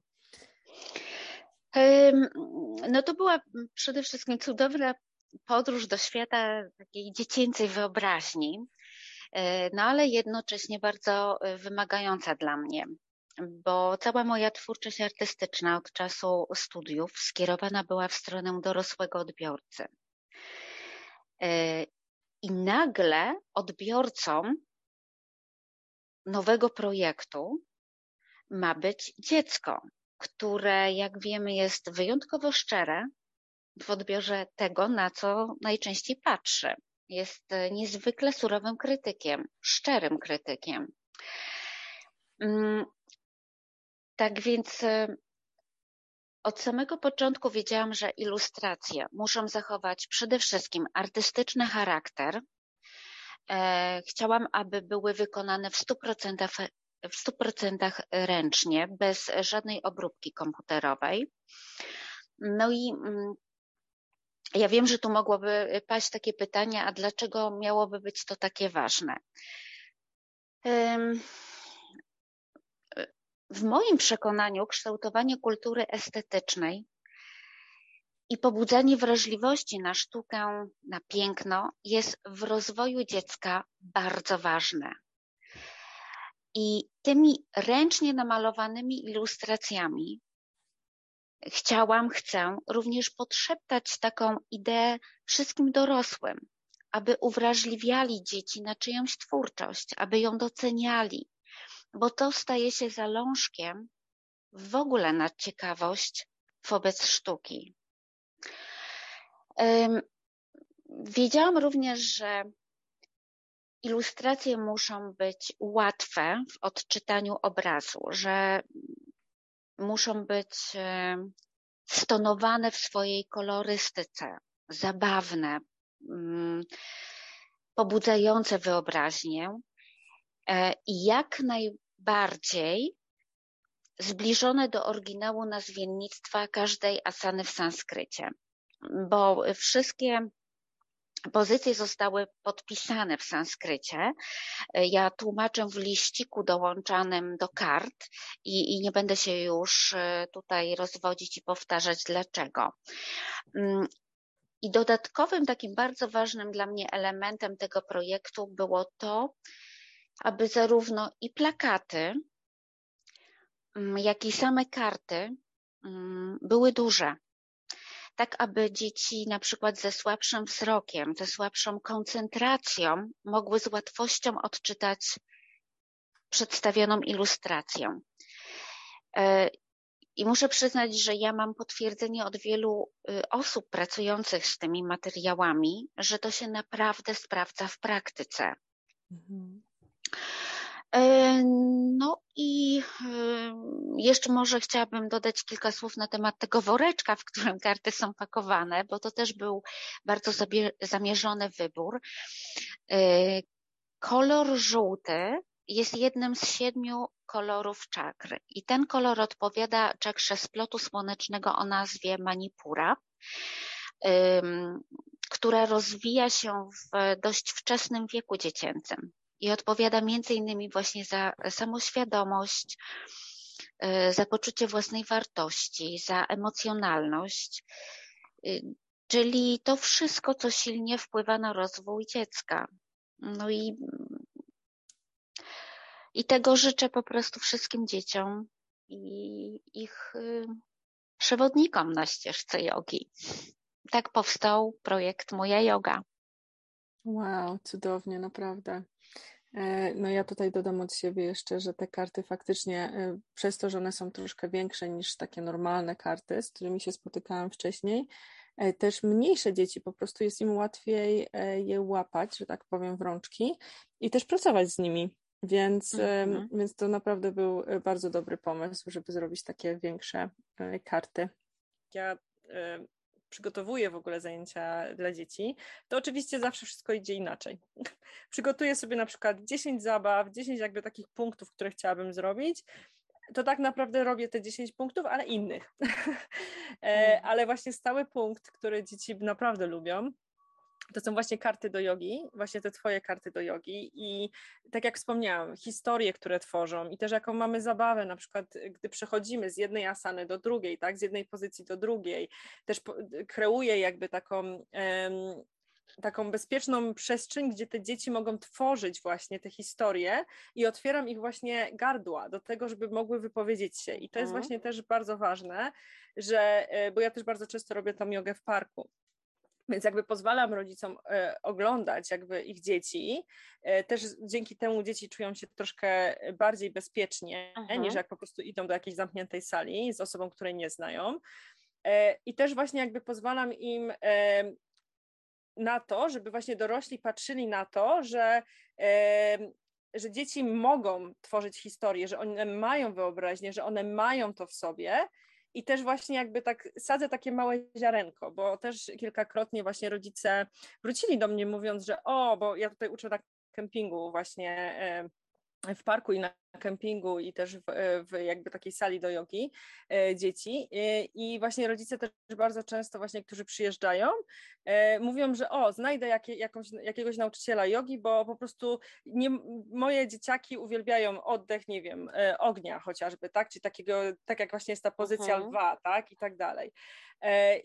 [SPEAKER 2] No to była przede wszystkim cudowna podróż do świata takiej dziecięcej wyobraźni, e, no ale jednocześnie bardzo wymagająca dla mnie bo cała moja twórczość artystyczna od czasu studiów skierowana była w stronę dorosłego odbiorcy. E, I nagle odbiorcą nowego projektu ma być dziecko, które, jak wiemy, jest wyjątkowo szczere w odbiorze tego, na co najczęściej patrzy. Jest niezwykle surowym krytykiem, szczerym krytykiem. Mm, tak więc e, od samego początku wiedziałam, że ilustracje muszą zachować przede wszystkim artystyczny charakter. E, chciałam, aby były wykonane w 100%, w 100% ręcznie, bez żadnej obróbki komputerowej. No i mm, ja wiem, że tu mogłoby paść takie pytanie, a dlaczego miałoby być to takie ważne? W moim przekonaniu kształtowanie kultury estetycznej i pobudzanie wrażliwości na sztukę, na piękno jest w rozwoju dziecka bardzo ważne. I tymi ręcznie namalowanymi ilustracjami chciałam, chcę również podszeptać taką ideę wszystkim dorosłym, aby uwrażliwiali dzieci na czyjąś twórczość, aby ją doceniali, bo to staje się zalążkiem w ogóle na ciekawość wobec sztuki. Wiedziałam również, że ilustracje muszą być łatwe w odczytaniu obrazu, że muszą być stonowane w swojej kolorystyce, zabawne, mm, pobudzające wyobraźnię e, i jak naj, bardziej zbliżone do oryginału nazwiennictwa każdej asany w sanskrycie, bo wszystkie pozycje zostały podpisane w sanskrycie. Ja tłumaczę w liściku dołączanym do kart i, i, nie będę się już e, tutaj rozwodzić i powtarzać dlaczego. Mm, I dodatkowym takim bardzo ważnym dla mnie elementem tego projektu było to, aby zarówno i plakaty, mm, jak i same karty mm, były duże. Tak, aby dzieci na przykład ze słabszym wzrokiem, ze słabszą koncentracją mogły z łatwością odczytać przedstawioną ilustrację. E, I muszę przyznać, że ja mam potwierdzenie od wielu y, osób pracujących z tymi materiałami, że to się naprawdę sprawdza w praktyce. Mhm. E, no i jeszcze może chciałabym dodać kilka słów na temat tego woreczka, w którym karty są pakowane, bo to też był bardzo zamierzony wybór. E, kolor żółty jest jednym z siedmiu kolorów czakry i ten kolor odpowiada czakrze splotu słonecznego o nazwie Manipura, która rozwija się w dość wczesnym wieku dziecięcym i odpowiada między innymi właśnie za samoświadomość, y, za poczucie własnej wartości, za emocjonalność, y, czyli to wszystko, co silnie wpływa na rozwój dziecka. No i, i tego życzę po prostu wszystkim dzieciom i ich y, przewodnikom na ścieżce jogi. Tak powstał projekt Moja Yoga.
[SPEAKER 1] Wow, cudownie, naprawdę. E, no ja tutaj dodam od siebie jeszcze, że te karty faktycznie, e, przez to, że one są troszkę większe niż takie normalne karty, z którymi się spotykałam wcześniej, e, też mniejsze dzieci po prostu jest im łatwiej je łapać, że tak powiem, w rączki i też pracować z nimi. Więc, mhm. więc to naprawdę był bardzo dobry pomysł, żeby zrobić takie większe karty. Ja przygotowuję w ogóle zajęcia dla dzieci, to oczywiście zawsze wszystko idzie inaczej. *laughs* Przygotuję sobie na przykład 10 zabaw, 10 jakby takich punktów, które chciałabym zrobić. To tak naprawdę robię te 10 punktów, ale innych. *laughs* E, mhm. ale właśnie stały punkt, który dzieci naprawdę lubią, to są właśnie karty do jogi, właśnie te twoje karty do jogi i tak jak wspomniałam, historie, które tworzą i też jaką mamy zabawę, na przykład gdy przechodzimy z jednej asany do drugiej, tak, z jednej pozycji do drugiej, też kreuję jakby taką um, taką bezpieczną przestrzeń, gdzie te dzieci mogą tworzyć właśnie te historie i otwieram ich właśnie gardła do tego, żeby mogły wypowiedzieć się. I to jest mhm. właśnie też bardzo ważne, że, e, bo ja też bardzo często robię tam jogę w parku. Więc jakby pozwalam rodzicom e, oglądać jakby ich dzieci, e, też dzięki temu dzieci czują się troszkę bardziej bezpiecznie Aha. niż jak po prostu idą do jakiejś zamkniętej sali z osobą, której nie znają. E, I też właśnie jakby pozwalam im na to, żeby właśnie dorośli patrzyli na to, że, że dzieci mogą tworzyć historię, że one mają wyobraźnię, że one mają to w sobie i też właśnie jakby tak sadzę takie małe ziarenko, bo też kilkakrotnie właśnie rodzice wrócili do mnie mówiąc, że o, bo ja tutaj uczę na kempingu właśnie e, w parku i na kempingu i też w, w, jakby takiej sali do jogi e, dzieci e, i właśnie rodzice też bardzo często właśnie, którzy przyjeżdżają, e, mówią, że o, znajdę jakie, jakąś, jakiegoś nauczyciela jogi, bo po prostu nie, moje dzieciaki uwielbiają oddech, nie wiem, ognia chociażby, tak, czy takiego, tak jak właśnie jest ta pozycja mhm. lwa, tak, i tak dalej.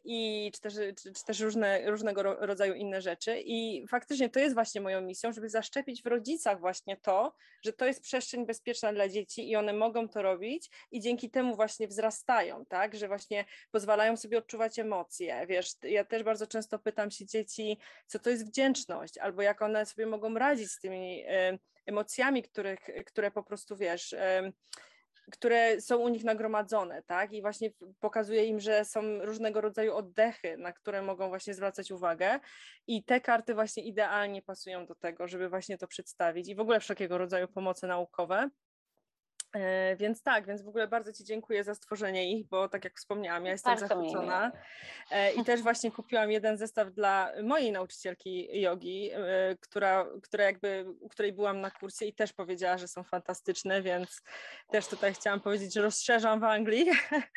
[SPEAKER 1] I czy też, czy, czy też różne, różnego rodzaju inne rzeczy i faktycznie to jest właśnie moją misją, żeby zaszczepić w rodzicach właśnie to, że to jest przestrzeń bezpieczna bezpieczna dla dzieci i one mogą to robić i dzięki temu właśnie wzrastają, tak, że właśnie pozwalają sobie odczuwać emocje, wiesz, ja też bardzo często pytam się dzieci, co to jest wdzięczność, albo jak one sobie mogą radzić z tymi emocjami, których, które po prostu, wiesz, które są u nich nagromadzone, tak? I właśnie pokazuje im, że są różnego rodzaju oddechy, na które mogą właśnie zwracać uwagę. I te karty właśnie idealnie pasują do tego, żeby właśnie to przedstawić i w ogóle wszelkiego rodzaju pomocy naukowe. E, więc tak, więc w ogóle bardzo Ci dziękuję za stworzenie ich, bo tak jak wspomniałam, ja jestem bardzo zachwycona. E, I też *laughs* właśnie kupiłam jeden zestaw dla mojej nauczycielki jogi, e, która, która jakby, u której byłam na kursie i też powiedziała, że są fantastyczne, więc też tutaj chciałam powiedzieć, że rozszerzam w Anglii.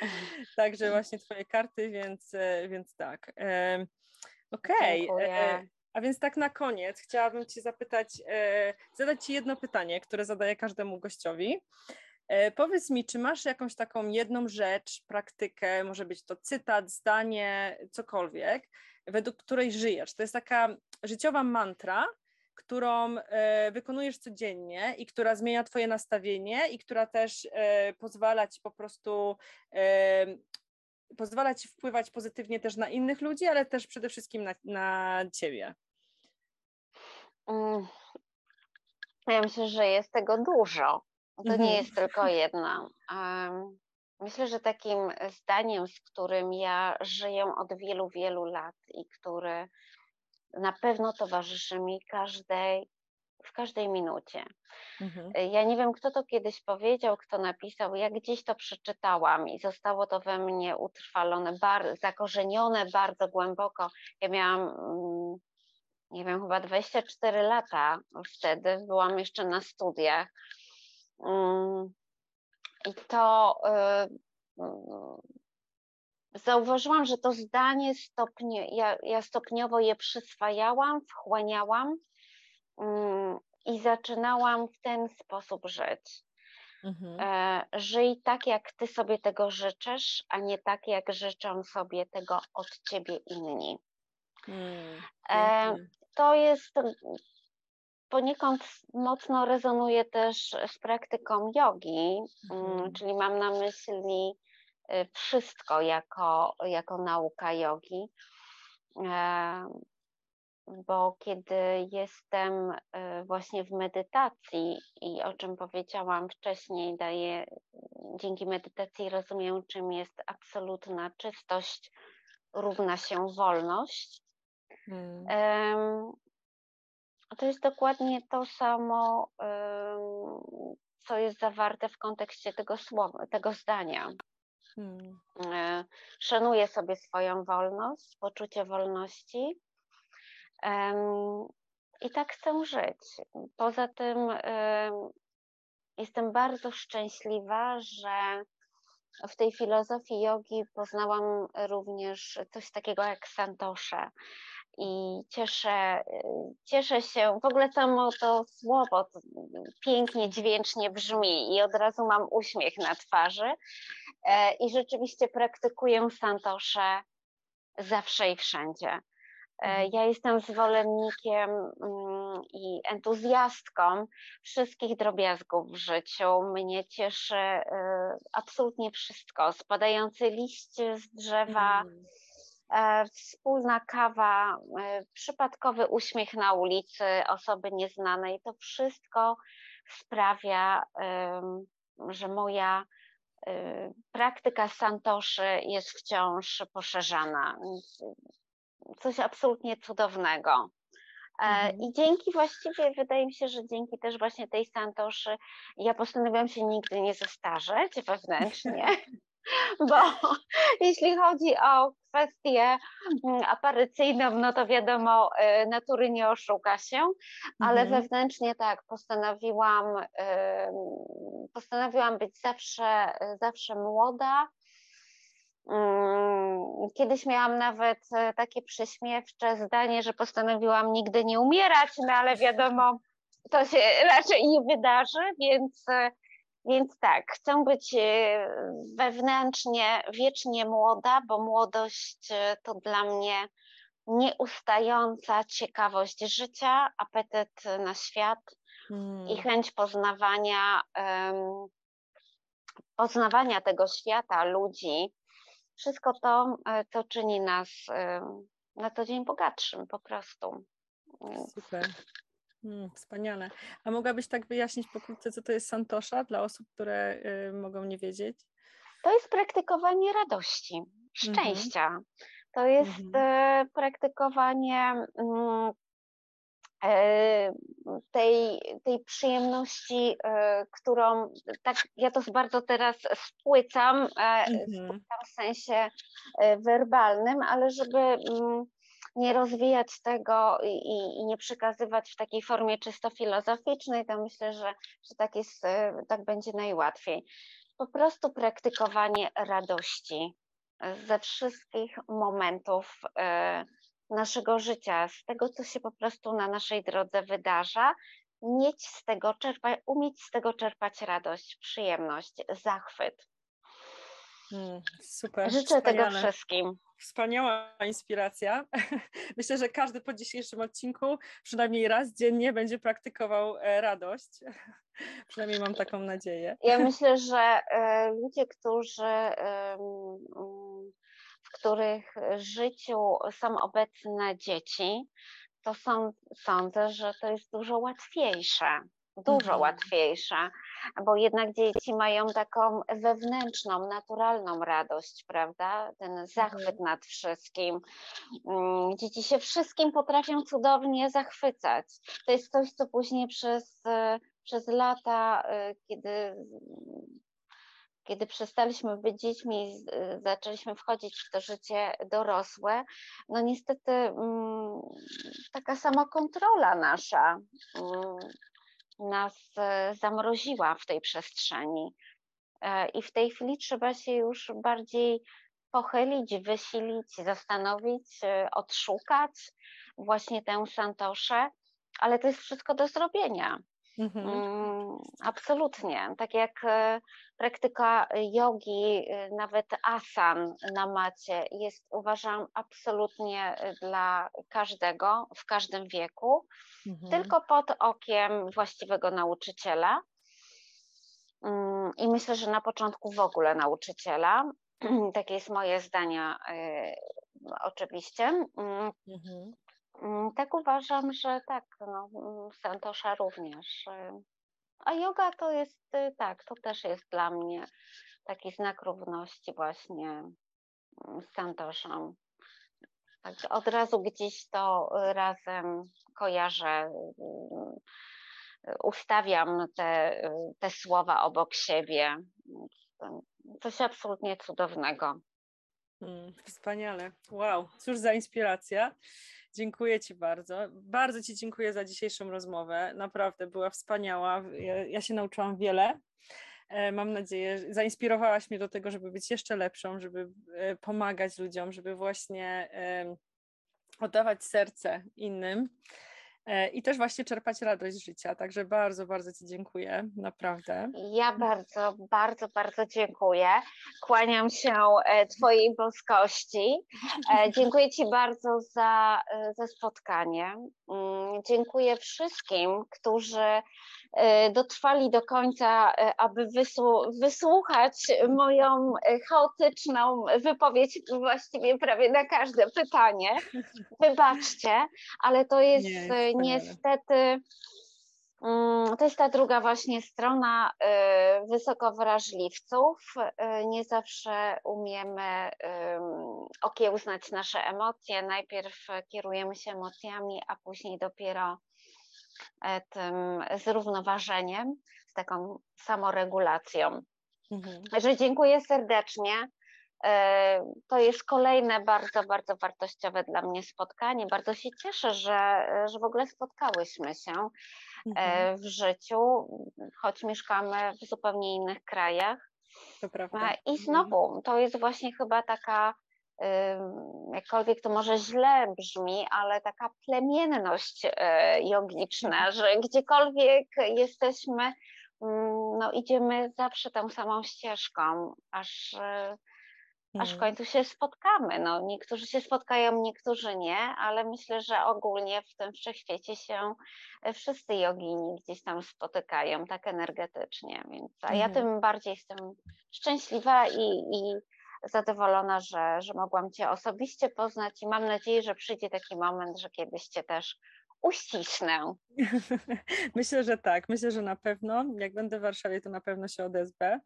[SPEAKER 1] *laughs* Także właśnie Twoje karty, więc, więc tak. Okej. Okay. A więc tak na koniec chciałabym Cię zapytać, zadać Ci jedno pytanie, które zadaję każdemu gościowi. E, powiedz mi, czy masz jakąś taką jedną rzecz, praktykę, może być to cytat, zdanie, cokolwiek, według której żyjesz? To jest taka życiowa mantra, którą e, wykonujesz codziennie i która zmienia Twoje nastawienie i która też e, pozwala Ci po prostu pozwala Ci wpływać pozytywnie też na innych ludzi, ale też przede wszystkim na, na Ciebie.
[SPEAKER 2] Mm. Ja myślę, że jest tego dużo. To mhm. nie jest tylko jedno. Myślę, że takim zdaniem, z którym ja żyję od wielu, wielu lat i który na pewno towarzyszy mi każdej, w każdej minucie. Mhm. Ja nie wiem, kto to kiedyś powiedział, kto napisał, ja gdzieś to przeczytałam i zostało to we mnie utrwalone, bar, zakorzenione bardzo głęboko. Ja miałam, mm, nie wiem, chyba 24 lata wtedy, byłam jeszcze na studiach I to y, mm, zauważyłam, że to zdanie stopnie, ja, ja stopniowo je przyswajałam, wchłaniałam mm, i zaczynałam w ten sposób żyć. Mhm. E, żyj tak, jak ty sobie tego życzysz, a nie tak, jak życzą sobie tego od ciebie inni. Mm, e, to jest poniekąd mocno rezonuje też z praktyką jogi, mm, mhm. czyli mam na myśli y, wszystko jako, jako nauka jogi. bo kiedy jestem właśnie w medytacji i o czym powiedziałam wcześniej, daję dzięki medytacji rozumiem, czym jest absolutna czystość, równa się wolność. Hmm. To jest dokładnie to samo, co jest zawarte w kontekście tego słowa, tego zdania. Hmm. E, szanuję sobie swoją wolność, poczucie wolności i tak chcę żyć. Poza tym jestem bardzo szczęśliwa, że w tej filozofii jogi poznałam również coś takiego jak santosze. I cieszę, cieszę się, w ogóle samo to słowo to pięknie, dźwięcznie brzmi i od razu mam uśmiech na twarzy. E, I rzeczywiście praktykuję santosze zawsze i wszędzie. E, mhm. Ja jestem zwolennikiem mm, i entuzjastką wszystkich drobiazgów w życiu. Mnie cieszy e, absolutnie wszystko. Spadający liść z drzewa, mm. Wspólna kawa, przypadkowy uśmiech na ulicy osoby nieznanej. To wszystko sprawia, że moja praktyka santoszy jest wciąż poszerzana coś absolutnie cudownego. E, mhm. I dzięki właściwie, wydaje mi się, że dzięki też właśnie tej Santoszy, ja postanowiłam się nigdy nie zestarzeć wewnętrznie, *laughs* bo *laughs* jeśli chodzi o kwestię mm, aparycyjną, no to wiadomo, e, natury nie oszuka się, ale mhm. wewnętrznie tak, postanowiłam, postanowiłam być zawsze, zawsze młoda, Mm, kiedyś miałam nawet e, takie prześmiewcze zdanie, że postanowiłam nigdy nie umierać, no ale wiadomo, to się *laughs* raczej nie wydarzy, więc, e, więc tak, chcę być e, wewnętrznie wiecznie młoda, bo młodość to dla mnie nieustająca ciekawość życia, apetyt na świat hmm. i chęć poznawania, um, poznawania tego świata, ludzi wszystko to, e, to czyni nas e, na co dzień bogatszym po prostu.
[SPEAKER 1] Super. Hmm, wspaniale. A mogłabyś tak wyjaśnić pokrótce, co to jest santosza dla osób, które y, mogą nie wiedzieć?
[SPEAKER 2] To jest praktykowanie radości, mhm. szczęścia. Mhm. To jest mhm. praktykowanie mm, E, tej, tej przyjemności, e, którą tak ja to bardzo teraz spłycam, mm w sensie e, werbalnym, ale żeby mm, nie rozwijać tego i, i, nie przekazywać w takiej formie czysto filozoficznej, to myślę, że, że tak, jest, tak będzie najłatwiej. Po prostu praktykowanie radości ze wszystkich momentów naszego życia, z tego, co się po prostu na naszej drodze wydarza, mieć z tego czerpać, umieć z tego czerpać radość, przyjemność, zachwyt. Hmm, super. Życzę wspaniale. tego wszystkim.
[SPEAKER 1] Wspaniała inspiracja. *laughs* Myślę, że każdy po dzisiejszym odcinku przynajmniej raz dziennie będzie praktykował e, radość. *laughs* Przynajmniej mam taką nadzieję.
[SPEAKER 2] Ja *laughs* myślę, że e, ludzie, którzy których życiu są obecne dzieci, to są, sądzę, że to jest dużo łatwiejsze. Dużo mhm. łatwiejsze, bo jednak dzieci mają taką wewnętrzną, naturalną radość, prawda? Ten zachwyt mhm. nad wszystkim. Mm, dzieci się wszystkim potrafią cudownie zachwycać. To jest coś, co później przez, przez lata, y, kiedy kiedy przestaliśmy być dziećmi i zaczęliśmy wchodzić w to życie dorosłe, no niestety mm, taka sama kontrola nasza mm, nas e, zamroziła w tej przestrzeni. E, I w tej chwili trzeba się już bardziej pochylić, wysilić, zastanowić, e, odszukać właśnie tę santoszę, ale to jest wszystko do zrobienia. Mhm. Mm, absolutnie. Tak jak praktyka jogi, e, nawet asan na macie jest, uważam, absolutnie e, dla każdego, w każdym wieku, mhm. tylko pod okiem właściwego nauczyciela. Mm, I myślę, że na początku w ogóle nauczyciela. *clears throat* Takie jest moje zdanie, oczywiście. Mm. Mhm. Mm, tak uważam, że tak, no, Santosza również. Y, a yoga to jest, y, tak, to też jest dla mnie taki znak równości właśnie mm, z Santoszą. Tak, od razu gdzieś to razem kojarzę, ustawiam te, te słowa obok siebie. Coś absolutnie cudownego.
[SPEAKER 1] Hmm, wspaniale. Wow, cóż za inspiracja. Dziękuję Ci bardzo. Bardzo Ci dziękuję za dzisiejszą rozmowę. Naprawdę była wspaniała. Ja, ja się nauczyłam wiele. E, mam nadzieję, zainspirowałaś mnie do tego, żeby być jeszcze lepszą, żeby e, pomagać ludziom, żeby właśnie oddawać serce innym. E, i też właśnie czerpać radość z życia. Także bardzo, bardzo Ci dziękuję, naprawdę.
[SPEAKER 2] Ja bardzo, bardzo, bardzo dziękuję. Kłaniam się e, Twojej boskości. E, *laughs* dziękuję Ci bardzo za, za spotkanie. Mm, dziękuję wszystkim, którzy dotrwali do końca, e, aby wysłuchać moją e, chaotyczną wypowiedź właściwie prawie na każde pytanie. Wybaczcie, ale to jest Nie, niestety. Mm, to jest ta druga właśnie strona wysokowrażliwców. Nie zawsze umiemy okiełznać nasze emocje. Najpierw kierujemy się emocjami, a później dopiero E, tym zrównoważeniem, z taką samoregulacją. Mhm. Że dziękuję serdecznie. E, to jest kolejne bardzo, bardzo wartościowe dla mnie spotkanie. Bardzo się cieszę, że, że w ogóle spotkałyśmy się e, mhm. w życiu, choć mieszkamy w zupełnie innych krajach. I mhm. znowu, to jest właśnie chyba taka jakkolwiek to może źle brzmi, ale taka plemienność e, jogiczna, że gdziekolwiek jesteśmy, mm, no idziemy zawsze tą samą ścieżką, aż, e, aż w końcu się spotkamy. No, niektórzy się spotkają, niektórzy nie, ale myślę, że ogólnie w tym wszechświecie się e, wszyscy jogini gdzieś tam spotykają tak energetycznie, więc a ja mhm. tym bardziej jestem szczęśliwa i, i zadowolona, że, że mogłam Cię osobiście poznać i mam nadzieję, że przyjdzie taki moment, że kiedyś Cię też uścisnę. *laughs*
[SPEAKER 1] Myślę, że tak. Myślę, że na pewno. Jak będę w Warszawie, to na pewno się odezwę.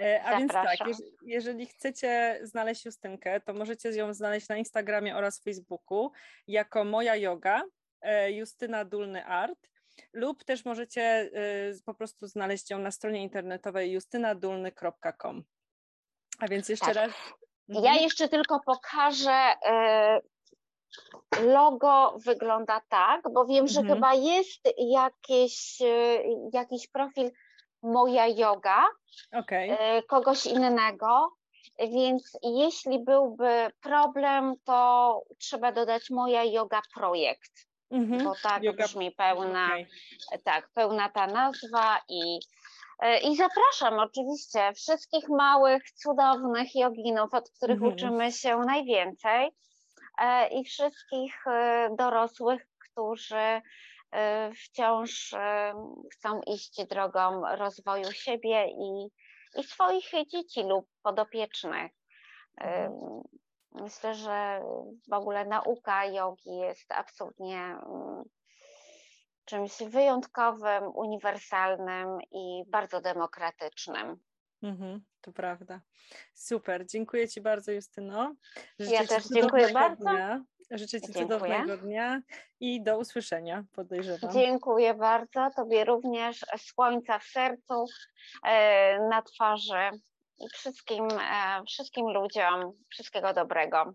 [SPEAKER 1] E, a Zapraszam. więc tak, jeżeli chcecie znaleźć Justynkę, to możecie ją znaleźć na Instagramie oraz Facebooku jako Moja Yoga, e, Justyna Dulny Art lub też możecie e, po prostu znaleźć ją na stronie internetowej justynadulny.com. A więc jeszcze tak. raz.
[SPEAKER 2] Ja mhm. jeszcze tylko pokażę. E, logo wygląda tak, bo wiem, że mhm. chyba jest jakieś, e, jakiś profil moja yoga, okay. E, kogoś innego. Więc jeśli byłby problem, to trzeba dodać moja yoga projekt, mhm. bo tak yoga. brzmi pełna, okay. tak, pełna ta nazwa i I zapraszam oczywiście wszystkich małych, cudownych joginów, od których mhm. uczymy się najwięcej, e, i wszystkich e, dorosłych, którzy wciąż chcą iść drogą rozwoju siebie i, i swoich dzieci lub podopiecznych. Mhm. Myślę, że w ogóle nauka jogi jest absolutnie mm, czymś wyjątkowym, uniwersalnym i bardzo demokratycznym.
[SPEAKER 1] Mhm, to prawda. Super. Dziękuję Ci bardzo, Justyno.
[SPEAKER 2] Życzę ja też dziękuję bardzo.
[SPEAKER 1] Dnia. Życzę Ci dziękuję. cudownego dnia i do usłyszenia, podejrzewam.
[SPEAKER 2] Dziękuję bardzo. Tobie również słońca w sercu, e, na twarzy i wszystkim, e, wszystkim ludziom wszystkiego dobrego.